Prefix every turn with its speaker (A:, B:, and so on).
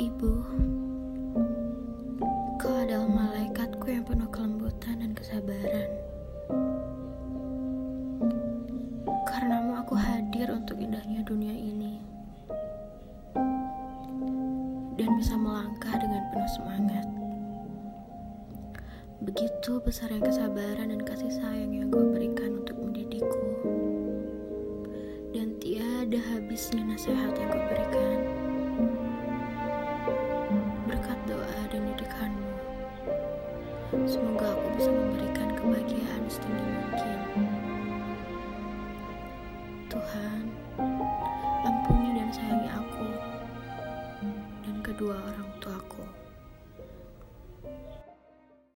A: Ibu, kau adalah malaikatku yang penuh kelembutan dan kesabaran. Karenamu aku hadir untuk indahnya dunia ini. Dan bisa melangkah dengan penuh semangat. Begitu besarnya kesabaran dan kasih sayang yang kau berikan untuk mendidikku. Dan tiada habisnya nasihat yang kau berikan. Semoga aku bisa memberikan kebahagiaan setinggi mungkin. Tuhan, ampuni dan sayangi aku dan kedua orang